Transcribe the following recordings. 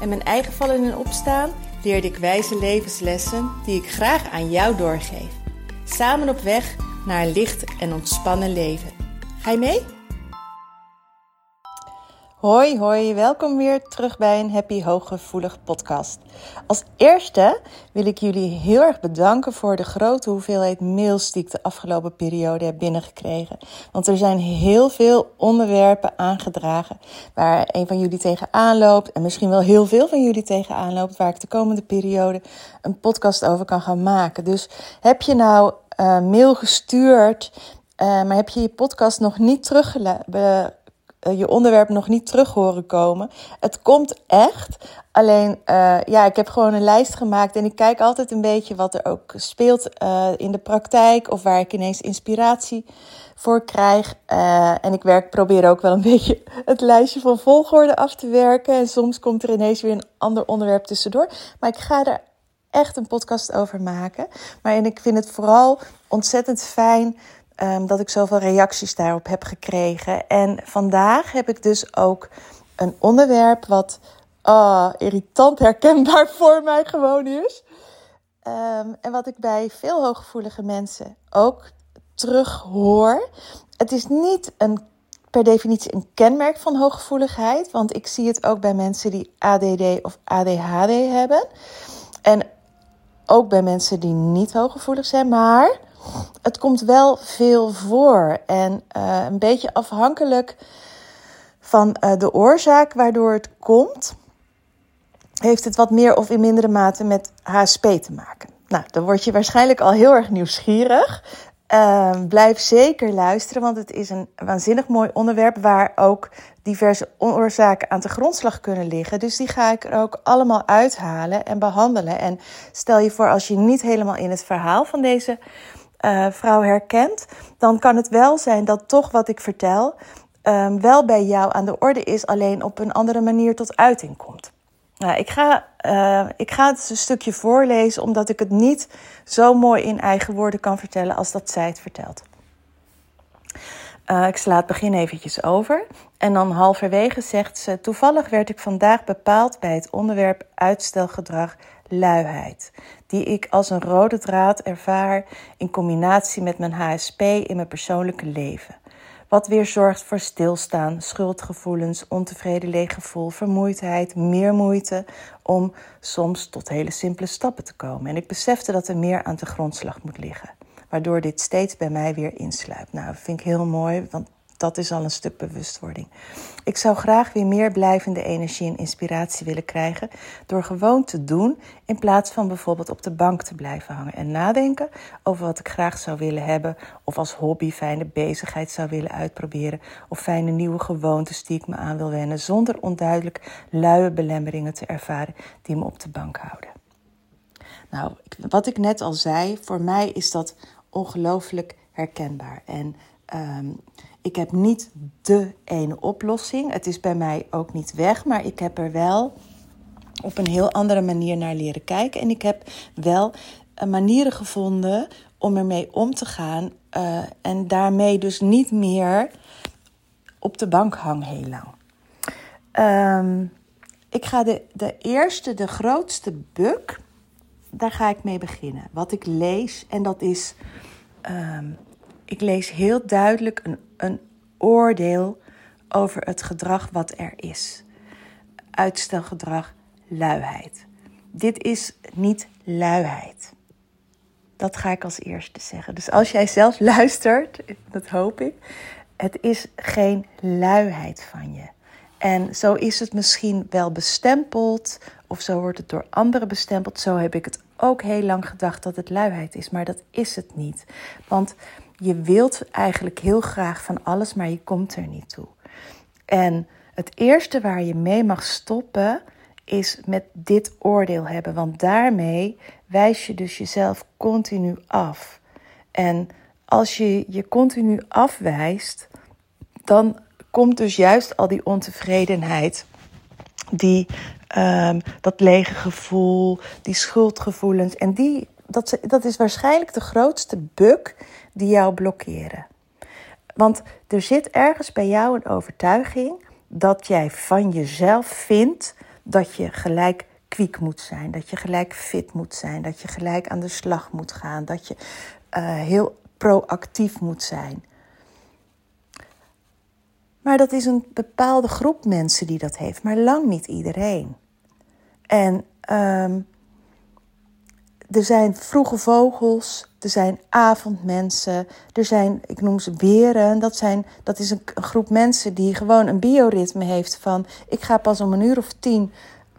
en mijn eigen vallen en opstaan leerde ik wijze levenslessen die ik graag aan jou doorgeef. Samen op weg naar een licht en ontspannen leven. Ga je mee? Hoi, hoi, welkom weer terug bij een Happy Hooggevoelig podcast. Als eerste wil ik jullie heel erg bedanken voor de grote hoeveelheid mails die ik de afgelopen periode heb binnengekregen. Want er zijn heel veel onderwerpen aangedragen waar een van jullie tegenaan loopt en misschien wel heel veel van jullie tegenaan loopt, waar ik de komende periode een podcast over kan gaan maken. Dus heb je nou uh, mail gestuurd, uh, maar heb je je podcast nog niet teruggelaten? Eh, je onderwerp nog niet terug horen komen. Het komt echt. Alleen, uh, ja, ik heb gewoon een lijst gemaakt en ik kijk altijd een beetje wat er ook speelt uh, in de praktijk of waar ik ineens inspiratie voor krijg. En ik werk, probeer ook wel een beetje het lijstje van volgorde af te werken. En soms komt er ineens weer een ander onderwerp tussendoor. Maar ik ga er echt een podcast over maken. Maar en ik vind het vooral ontzettend fijn um, dat ik zoveel reacties daarop heb gekregen. En vandaag heb ik dus ook een onderwerp wat oh, irritant herkenbaar voor mij gewoon is. Um, en wat ik bij veel hooggevoelige mensen ook terug hoor. Het is niet een, per definitie een kenmerk van hooggevoeligheid. Want ik zie het ook bij mensen die ADD of ADHD hebben. En ook bij mensen die niet hooggevoelig zijn. Maar het komt wel veel voor. En uh, een beetje afhankelijk van uh, de oorzaak waardoor het komt, heeft het wat meer of in mindere mate met HSP te maken. Nou, dan word je waarschijnlijk al heel erg nieuwsgierig. Uh, blijf zeker luisteren, want het is een waanzinnig mooi onderwerp waar ook diverse oorzaken aan de grondslag kunnen liggen. Dus die ga ik er ook allemaal uithalen en behandelen. En stel je voor, als je niet helemaal in het verhaal van deze uh, vrouw herkent, dan kan het wel zijn dat toch wat ik vertel um, wel bij jou aan de orde is, alleen op een andere manier tot uiting komt. Nou, ik, ga, uh, ik ga het een stukje voorlezen, omdat ik het niet zo mooi in eigen woorden kan vertellen als dat zij het vertelt. Uh, ik sla het begin eventjes over. En dan halverwege zegt ze: Toevallig werd ik vandaag bepaald bij het onderwerp uitstelgedrag luiheid, die ik als een rode draad ervaar in combinatie met mijn HSP in mijn persoonlijke leven. Wat weer zorgt voor stilstaan, schuldgevoelens, ontevreden leeggevoel, vermoeidheid, meer moeite om soms tot hele simpele stappen te komen. En ik besefte dat er meer aan de grondslag moet liggen, waardoor dit steeds bij mij weer insluipt. Nou, dat vind ik heel mooi, want dat is al een stuk bewustwording. Ik zou graag weer meer blijvende energie en inspiratie willen krijgen door gewoon te doen in plaats van bijvoorbeeld op de bank te blijven hangen en nadenken over wat ik graag zou willen hebben of als hobby fijne bezigheid zou willen uitproberen of fijne nieuwe gewoontes die ik me aan wil wennen zonder onduidelijk luie belemmeringen te ervaren die me op de bank houden. Nou, wat ik net al zei, voor mij is dat ongelooflijk herkenbaar en um, ik heb niet de ene oplossing. Het is bij mij ook niet weg, maar ik heb er wel op een heel andere manier naar leren kijken. En ik heb wel eh, manieren gevonden om ermee om te gaan. Uh, en daarmee dus niet meer op de bank hang heel lang. Um, ik ga de, de eerste, de grootste buk, daar ga ik mee beginnen. Wat ik lees, en dat is um, ik lees heel duidelijk een, een oordeel over het gedrag wat er is. Uitstelgedrag, luiheid. Dit is niet luiheid. Dat ga ik als eerste zeggen. Dus als jij zelf luistert, dat hoop ik, het is geen luiheid van je. En zo is het misschien wel bestempeld, of zo wordt het door anderen bestempeld. Zo heb ik het ook heel lang gedacht dat het luiheid is, maar dat is het niet. Want je wilt eigenlijk heel graag van alles, maar je komt er niet toe. En het eerste waar je mee mag stoppen is met dit oordeel hebben. Want daarmee wijs je dus jezelf continu af. En als je je continu afwijst, dan komt dus juist al die ontevredenheid, die, um, dat lege gevoel, die schuldgevoelens. En die, dat, dat is waarschijnlijk de grootste bug die jou blokkeren. Want er zit ergens bij jou een overtuiging dat jij van jezelf vindt dat je gelijk kwiek moet zijn, dat je gelijk fit moet zijn, dat je gelijk aan de slag moet gaan, dat je uh, heel proactief moet zijn. Maar dat is een bepaalde groep mensen die dat heeft, maar lang niet iedereen. En um, er zijn vroege vogels, er zijn avondmensen, er zijn, ik noem ze beren. Dat, zijn, dat is een, een groep mensen die gewoon een bioritme heeft van... ik ga pas om een uur of tien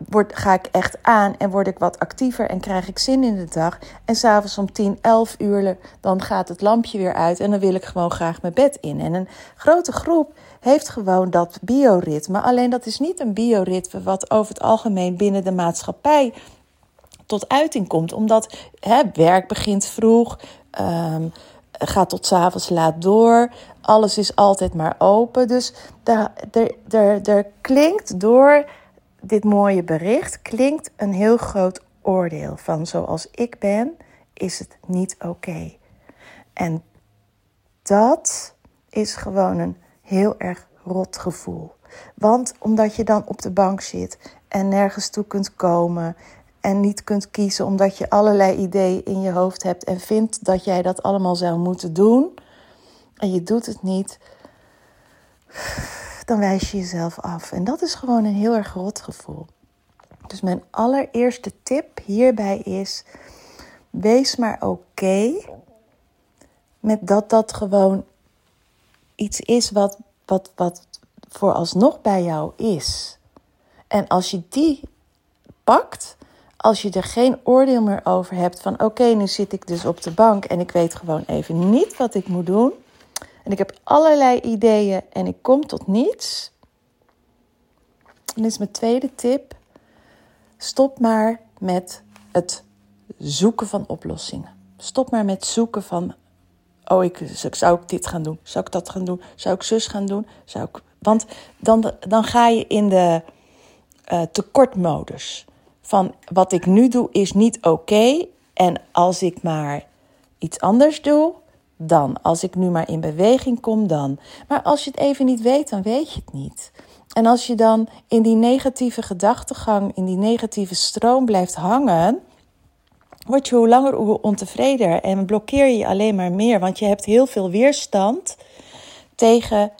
word, ga ik echt aan en word ik wat actiever en krijg ik zin in de dag. En s'avonds om 10, 11 uur, dan gaat het lampje weer uit en dan wil ik gewoon graag mijn bed in. En een grote groep heeft gewoon dat bioritme. Alleen dat is niet een bioritme wat over het algemeen binnen de maatschappij tot uiting komt. Omdat hè, werk begint vroeg, um, gaat tot s'avonds laat door. Alles is altijd maar open. Dus er klinkt door dit mooie bericht klinkt een heel groot oordeel van zoals ik ben, is het niet oké. En dat is gewoon een heel erg rot gevoel. Want omdat je dan op de bank zit en nergens toe kunt komen en niet kunt kiezen omdat je allerlei ideeën in je hoofd hebt en vindt dat jij dat allemaal zou moeten doen en je doet het niet, dan wijs je jezelf af. En dat is gewoon een heel erg rot gevoel. Dus mijn allereerste tip hierbij is: wees maar oké met dat dat gewoon iets is wat, wat, wat vooralsnog bij jou is. En als je die pakt, als je er geen oordeel meer over hebt van oké, nu zit ik dus op de bank en ik weet gewoon even niet wat ik moet doen en ik heb allerlei ideeën en ik kom tot niets. Dan is mijn tweede tip: stop maar met het zoeken van oplossingen. Stop maar met zoeken van oh, ik, zou ik dit gaan doen? Zou ik dat gaan doen? Zou ik zus gaan doen? Zou ik... Want dan, dan ga je in de uh, tekortmodus. Van wat ik nu doe is niet oké. en als ik maar iets anders doe, dan. Als ik nu maar in beweging kom, dan. Maar als je het even niet weet, dan weet je het niet. En als je dan in die negatieve gedachtegang, in die negatieve stroom blijft hangen, word je hoe langer hoe ontevredener en blokkeer je alleen maar meer. Want je hebt heel veel weerstand tegen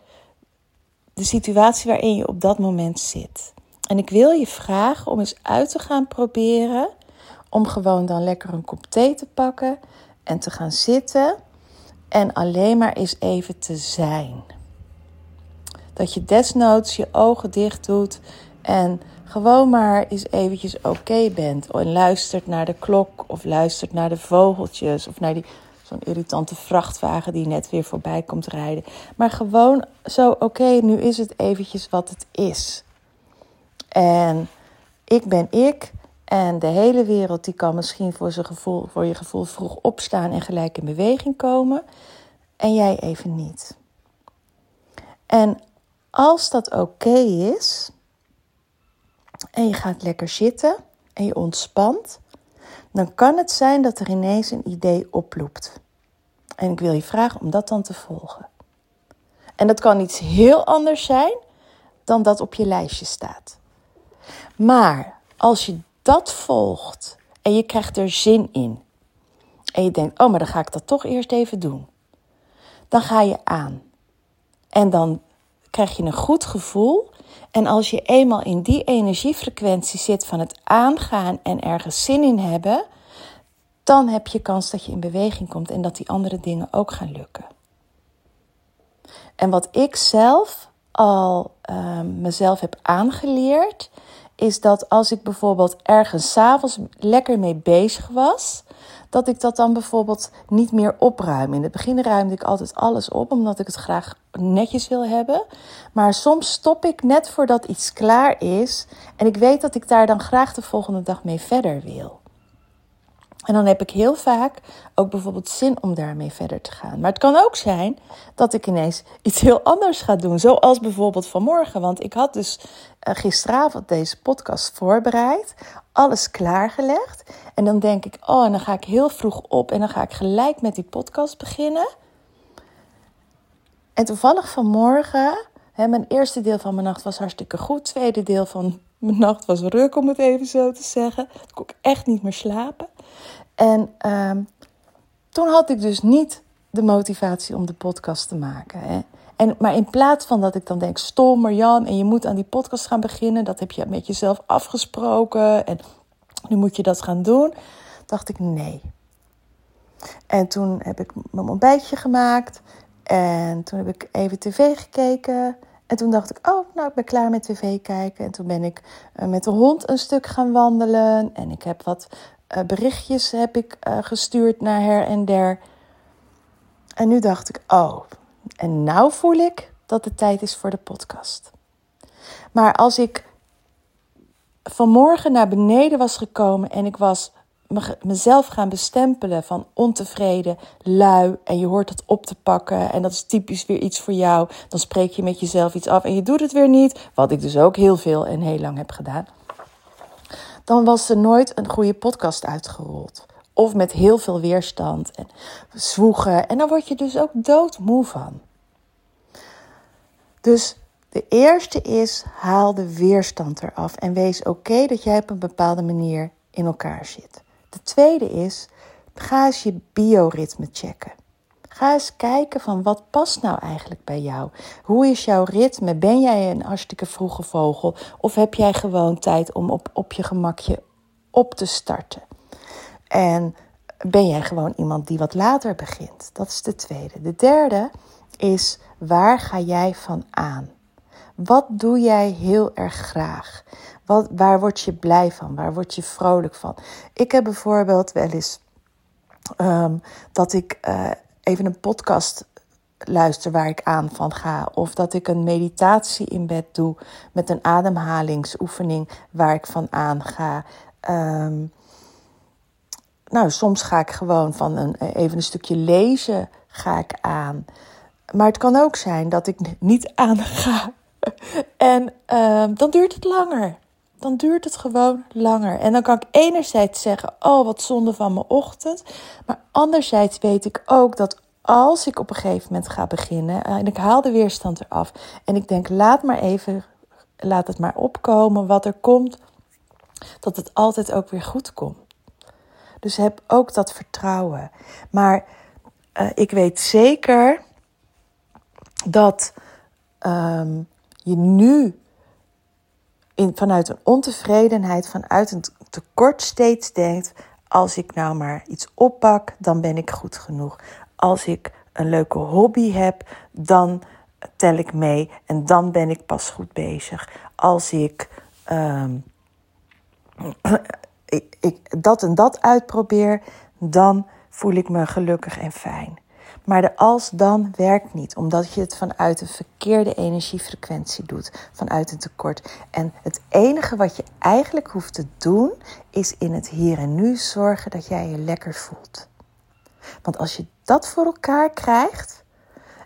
de situatie waarin je op dat moment zit. En ik wil je vragen om eens uit te gaan proberen om gewoon dan lekker een kop thee te pakken en te gaan zitten en alleen maar eens even te zijn. Dat je desnoods je ogen dicht doet en gewoon maar eens eventjes oké bent. En luistert naar de klok of luistert naar de vogeltjes of naar die, zo'n irritante vrachtwagen die net weer voorbij komt rijden. Maar gewoon zo oké, nu is het eventjes wat het is. En ik ben ik en de hele wereld die kan misschien voor, zijn gevoel, voor je gevoel vroeg opstaan en gelijk in beweging komen. En jij even niet. En als dat oké is en je gaat lekker zitten en je ontspant, dan kan het zijn dat er ineens een idee oploopt. En ik wil je vragen om dat dan te volgen. En dat kan iets heel anders zijn dan dat op je lijstje staat. Maar als je dat volgt en je krijgt er zin in. En je denkt, oh, maar dan ga ik dat toch eerst even doen. Dan ga je aan. En dan krijg je een goed gevoel. En als je eenmaal in die energiefrequentie zit van het aangaan en ergens zin in hebben, dan heb je kans dat je in beweging komt en dat die andere dingen ook gaan lukken. En wat ik zelf al uh, mezelf heb aangeleerd, is dat als ik bijvoorbeeld ergens s'avonds lekker mee bezig was, dat ik dat dan bijvoorbeeld niet meer opruim. In het begin ruimde ik altijd alles op, omdat ik het graag netjes wil hebben. Maar soms stop ik net voordat iets klaar is. En ik weet dat ik daar dan graag de volgende dag mee verder wil. En dan heb ik heel vaak ook bijvoorbeeld zin om daarmee verder te gaan. Maar het kan ook zijn dat ik ineens iets heel anders ga doen. Zoals bijvoorbeeld vanmorgen. Want ik had dus gisteravond deze podcast voorbereid. Alles klaargelegd. En dan denk ik, oh, en dan ga ik heel vroeg op. En dan ga ik gelijk met die podcast beginnen. En toevallig vanmorgen, hè, mijn eerste deel van mijn nacht was hartstikke goed. Tweede deel van mijn nacht was ruk, om het even zo te zeggen. Ik kon echt niet meer slapen. En uh, toen had ik dus niet de motivatie om de podcast te maken. Hè. En, maar in plaats van dat ik dan denk, stom Marjan, en je moet aan die podcast gaan beginnen, dat heb je met jezelf afgesproken en nu moet je dat gaan doen, dacht ik nee. En toen heb ik mijn ontbijtje gemaakt en toen heb ik even tv gekeken. En toen dacht ik, oh, nou, ik ben klaar met tv kijken. En toen ben ik uh, met de hond een stuk gaan wandelen. En ik heb wat uh, berichtjes heb ik, uh, gestuurd naar her en der. En nu dacht ik, oh, en nou voel ik dat het tijd is voor de podcast. Maar als ik vanmorgen naar beneden was gekomen en ik was mezelf gaan bestempelen van ontevreden, lui en je hoort dat op te pakken en dat is typisch weer iets voor jou, dan spreek je met jezelf iets af en je doet het weer niet, wat ik dus ook heel veel en heel lang heb gedaan. Dan was er nooit een goede podcast uitgerold. Of met heel veel weerstand en zwoegen. En dan word je dus ook doodmoe van. Dus de eerste is, haal de weerstand eraf en wees oké dat jij op een bepaalde manier in elkaar zit. De tweede is, ga eens je bioritme checken. Ga eens kijken van wat past nou eigenlijk bij jou? Hoe is jouw ritme? Ben jij een hartstikke vroege vogel? Of heb jij gewoon tijd om op, op je gemakje op te starten? En ben jij gewoon iemand die wat later begint? Dat is de tweede. De derde is waar ga jij van aan? Wat doe jij heel erg graag? Wat, waar word je blij van? Waar word je vrolijk van? Ik heb bijvoorbeeld wel eens um, dat ik uh, even een podcast luister waar ik aan van ga. Of dat ik een meditatie in bed doe met een ademhalingsoefening waar ik van aan ga. Um, nou, soms ga ik gewoon van een, even een stukje lezen ga ik aan. Maar het kan ook zijn dat ik niet aan ga. en uh, dan duurt het langer. Dan duurt het gewoon langer. En dan kan ik enerzijds zeggen: Oh, wat zonde van mijn ochtend. Maar anderzijds weet ik ook dat als ik op een gegeven moment ga beginnen en ik haal de weerstand eraf en ik denk: Laat maar even, laat het maar opkomen wat er komt, dat het altijd ook weer goed komt. Dus heb ook dat vertrouwen. Maar uh, ik weet zeker dat um, je nu in, vanuit een ontevredenheid, vanuit een tekort steeds denkt: als ik nou maar iets oppak, dan ben ik goed genoeg. Als ik een leuke hobby heb, dan tel ik mee en dan ben ik pas goed bezig. Als ik, um, ik, dat en dat uitprobeer, dan voel ik me gelukkig en fijn. Maar de als dan werkt niet, omdat je het vanuit een verkeerde energiefrequentie doet, vanuit een tekort. En het enige wat je eigenlijk hoeft te doen, is in het hier en nu zorgen dat jij je lekker voelt. Want als je dat voor elkaar krijgt,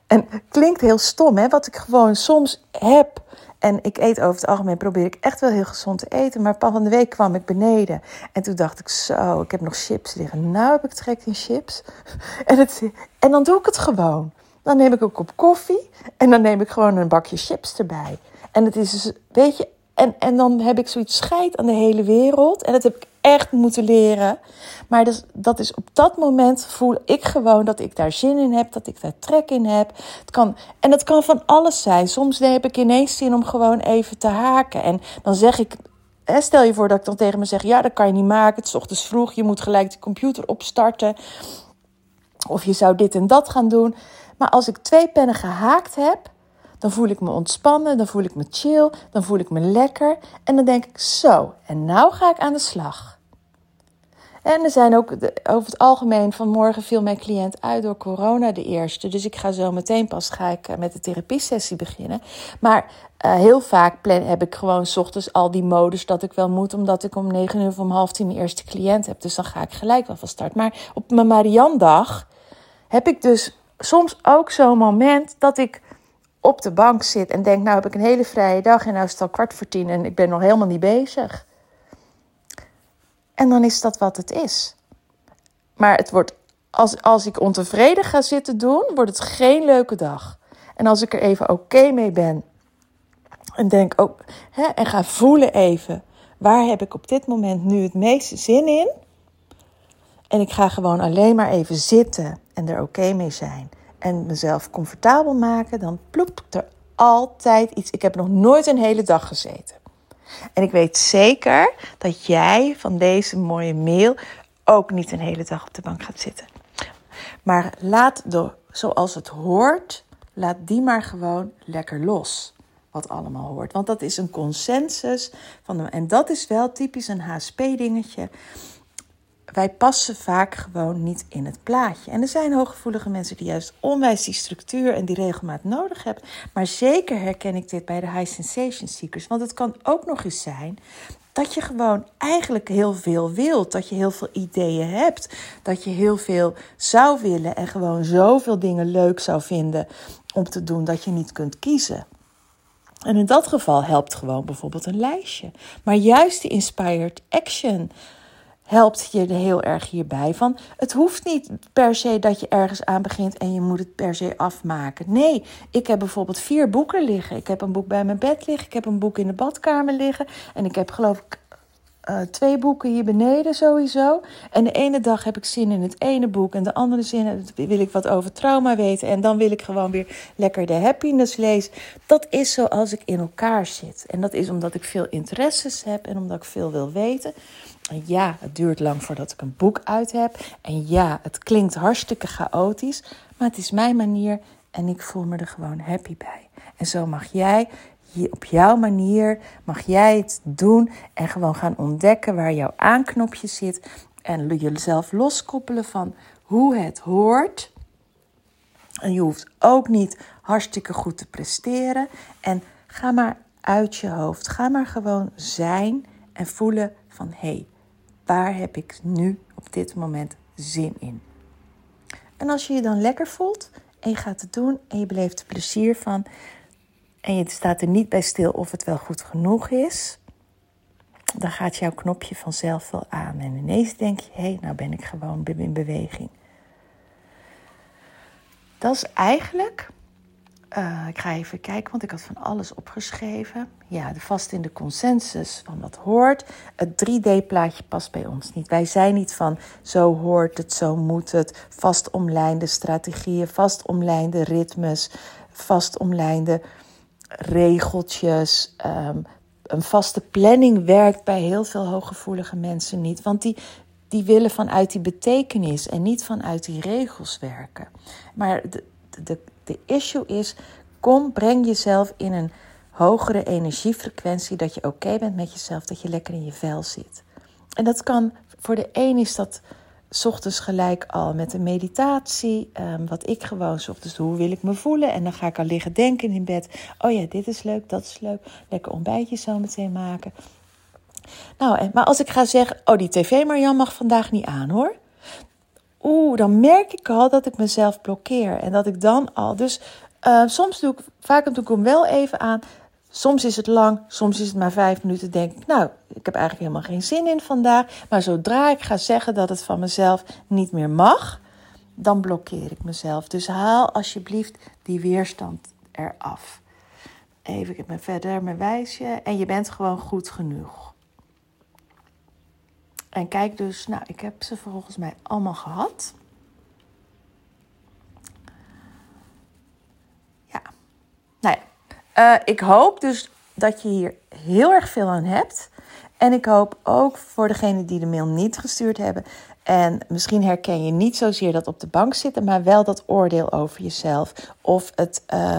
en klinkt heel stom, hè, wat ik gewoon soms heb en ik eet over het algemeen, probeer ik echt wel heel gezond te eten. Maar van de week kwam ik beneden. En toen dacht ik, zo, ik heb nog chips liggen. Nou heb ik trek in chips. En, het, en dan doe ik het gewoon. Dan neem ik een kop koffie. En dan neem ik gewoon een bakje chips erbij. En het is dus, weet je, en, en dan heb ik zoiets scheid aan de hele wereld. En dat heb ik echt moeten leren. Maar dus, dat is op dat moment voel ik gewoon dat ik daar zin in heb, dat ik daar trek in heb. Het kan, en dat kan van alles zijn. Soms heb ik ineens zin om gewoon even te haken. En dan zeg ik, stel je voor dat ik dan tegen me zeg: Ja, dat kan je niet maken. Het is ochtends vroeg, je moet gelijk de computer opstarten. Of je zou dit en dat gaan doen. Maar als ik twee pennen gehaakt heb, dan voel ik me ontspannen, dan voel ik me chill, dan voel ik me lekker. En dan denk ik, zo, en nou ga ik aan de slag. En er zijn ook over het algemeen vanmorgen viel mijn cliënt uit door corona de eerste. Dus ik ga zo meteen pas ga ik eh, met de therapiesessie beginnen. Maar uh, heel vaak plan, heb ik gewoon s ochtends al die modus dat ik wel moet, omdat ik om negen uur of om half tien mijn eerste cliënt heb. Dus dan ga ik gelijk wel van start. Maar op mijn Mariandag heb ik dus soms ook zo'n moment dat ik op de bank zit en denk, nou heb ik een hele vrije dag en nou is het al kwart voor tien en ik ben nog helemaal niet bezig. En dan is dat wat het is. Maar het wordt, als, als ik ontevreden ga zitten doen, wordt het geen leuke dag. En als ik er even oké mee ben en denk ook, hè, en ga voelen even, waar heb ik op dit moment nu het meeste zin in? En ik ga gewoon alleen maar even zitten en er oké mee zijn. En mezelf comfortabel maken, dan ploept er altijd iets. Ik heb nog nooit een hele dag gezeten. En ik weet zeker dat jij van deze mooie mail ook niet een hele dag op de bank gaat zitten. Maar laat de, zoals het hoort, laat die maar gewoon lekker los. Wat allemaal hoort. Want dat is een consensus. Van de, en dat is wel typisch een HSP-dingetje wij passen vaak gewoon niet in het plaatje. En er zijn hooggevoelige mensen die juist onwijs die structuur en die regelmaat nodig hebben. Maar zeker herken ik dit bij de high sensation seekers. Want het kan ook nog eens zijn dat je gewoon eigenlijk heel veel wilt. Dat je heel veel ideeën hebt. Dat je heel veel zou willen en gewoon zoveel dingen leuk zou vinden om te doen dat je niet kunt kiezen. En in dat geval helpt gewoon bijvoorbeeld een lijstje. Maar juist die inspired action helpt je heel erg hierbij. Van, het hoeft niet per se dat je ergens aan begint en je moet het per se afmaken. Nee, ik heb bijvoorbeeld vier boeken liggen. Ik heb een boek bij mijn bed liggen, ik heb een boek in de badkamer liggen en ik heb geloof ik uh, twee boeken hier beneden sowieso. En de ene dag heb ik zin in het ene boek en de andere zin wil ik wat over trauma weten. En dan wil ik gewoon weer lekker de happiness lezen. Dat is zoals ik in elkaar zit. En dat is omdat ik veel interesses heb en omdat ik veel wil weten. Ja, het duurt lang voordat ik een boek uit heb. En ja, het klinkt hartstikke chaotisch. Maar het is mijn manier en ik voel me er gewoon happy bij. En zo mag jij op jouw manier mag jij het doen en gewoon gaan ontdekken waar jouw aanknopje zit. En jezelf loskoppelen van hoe het hoort. En je hoeft ook niet hartstikke goed te presteren. En ga maar uit je hoofd. Ga maar gewoon zijn en voelen van hé, hey, waar heb ik nu op dit moment zin in? En als je je dan lekker voelt en je gaat het doen en je beleeft er plezier van, en je staat er niet bij stil of het wel goed genoeg is, dan gaat jouw knopje vanzelf wel aan. En ineens denk je, hé, hey, nou ben ik gewoon in beweging. Dat is eigenlijk, uh, ik ga even kijken, want ik had van alles opgeschreven. Ja, de vast in de consensus van wat hoort. Het 3D-plaatje past bij ons niet. Wij zijn niet van zo hoort het, zo moet het. Vast omlijnde strategieën, vast omlijnde ritmes, vast omlijnde regeltjes. Ehm, een vaste planning werkt bij heel veel hooggevoelige mensen niet. Want die, die willen vanuit die betekenis en niet vanuit die regels werken. Maar de, de, de issue is: kom, breng jezelf in een hogere energiefrequentie. Dat je oké bent met jezelf, dat je lekker in je vel zit. En dat kan, voor de een is dat ochtends gelijk al met een meditatie. Um, wat ik gewoon ochtends doe, hoe wil ik me voelen? En dan ga ik al liggen denken in bed. Oh ja, dit is leuk, dat is leuk. Lekker ontbijtje zo meteen maken. Nou, maar als ik ga zeggen, oh die tv Marjan mag vandaag niet aan hoor. Oeh, dan merk ik al dat ik mezelf blokkeer. En dat ik dan al, dus uh, soms doe ik, vaak doe ik hem wel even aan. Soms is het lang, soms is het maar vijf minuten. Denk ik, nou, ik heb eigenlijk helemaal geen zin in vandaag. Maar zodra ik ga zeggen dat het van mezelf niet meer mag, dan blokkeer ik mezelf. Dus haal alsjeblieft die weerstand eraf. Even verder mijn wijsje. En je bent gewoon goed genoeg. En kijk dus, nou, ik heb ze volgens mij allemaal gehad. Ja. Nou ja, uh, ik hoop dus dat je hier heel erg veel aan hebt. En ik hoop ook voor degenen die de mail niet gestuurd hebben. En misschien herken je niet zozeer dat op de bank zitten, maar wel dat oordeel over jezelf. Of het, uh,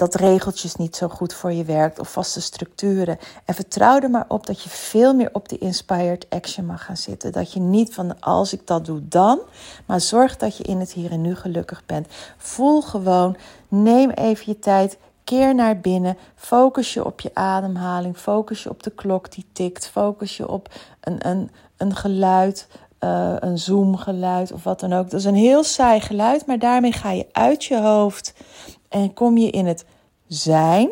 dat regeltjes niet zo goed voor je werkt of vaste structuren. En vertrouw er maar op dat je veel meer op de inspired action mag gaan zitten. Dat je niet van als ik dat doe dan, maar zorg dat je in het hier en nu gelukkig bent. Voel gewoon, neem even je tijd, keer naar binnen, focus je op je ademhaling, focus je op de klok die tikt, focus je op een, een, een geluid. Uh, een zoomgeluid of wat dan ook. Dat is een heel saai geluid, maar daarmee ga je uit je hoofd en kom je in het zijn.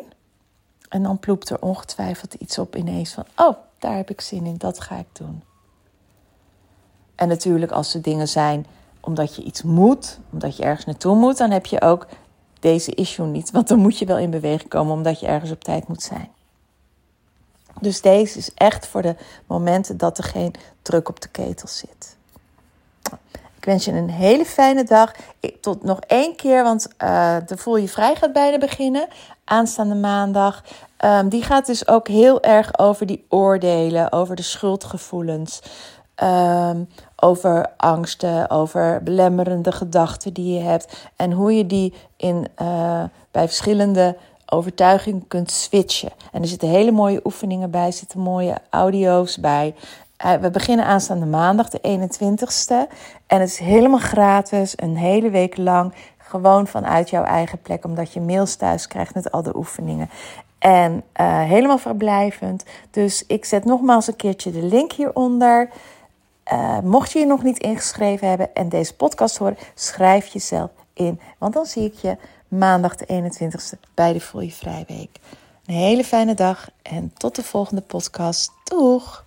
En dan ploept er ongetwijfeld iets op ineens van: oh, daar heb ik zin in, dat ga ik doen. En natuurlijk, als er dingen zijn omdat je iets moet, omdat je ergens naartoe moet, dan heb je ook deze issue niet. Want dan moet je wel in beweging komen omdat je ergens op tijd moet zijn. Dus deze is echt voor de momenten dat er geen druk op de ketel zit. Ik wens je een hele fijne dag. Tot nog één keer, want uh, de Voel je Vrij gaat bijna beginnen. Aanstaande maandag. Um, die gaat dus ook heel erg over die oordelen, over de schuldgevoelens. Um, over angsten, over belemmerende gedachten die je hebt. En hoe je die in, uh, bij verschillende overtuigingen kunt switchen. En er zitten hele mooie oefeningen bij, zitten mooie audio's bij. Eh, we beginnen aanstaande maandag, de 21ste. En het is helemaal gratis, een hele week lang. Gewoon vanuit jouw eigen plek, omdat je mails thuis krijgt met al de oefeningen. En uh, helemaal verblijvend. Dus ik zet nogmaals een keertje de link hieronder. Uh, mocht je je nog niet ingeschreven hebben en deze podcast horen, schrijf jezelf in. Want dan zie ik je maandag de 21ste bij de Voel Je Vrij Week. Een hele fijne dag en tot de volgende podcast. Doeg!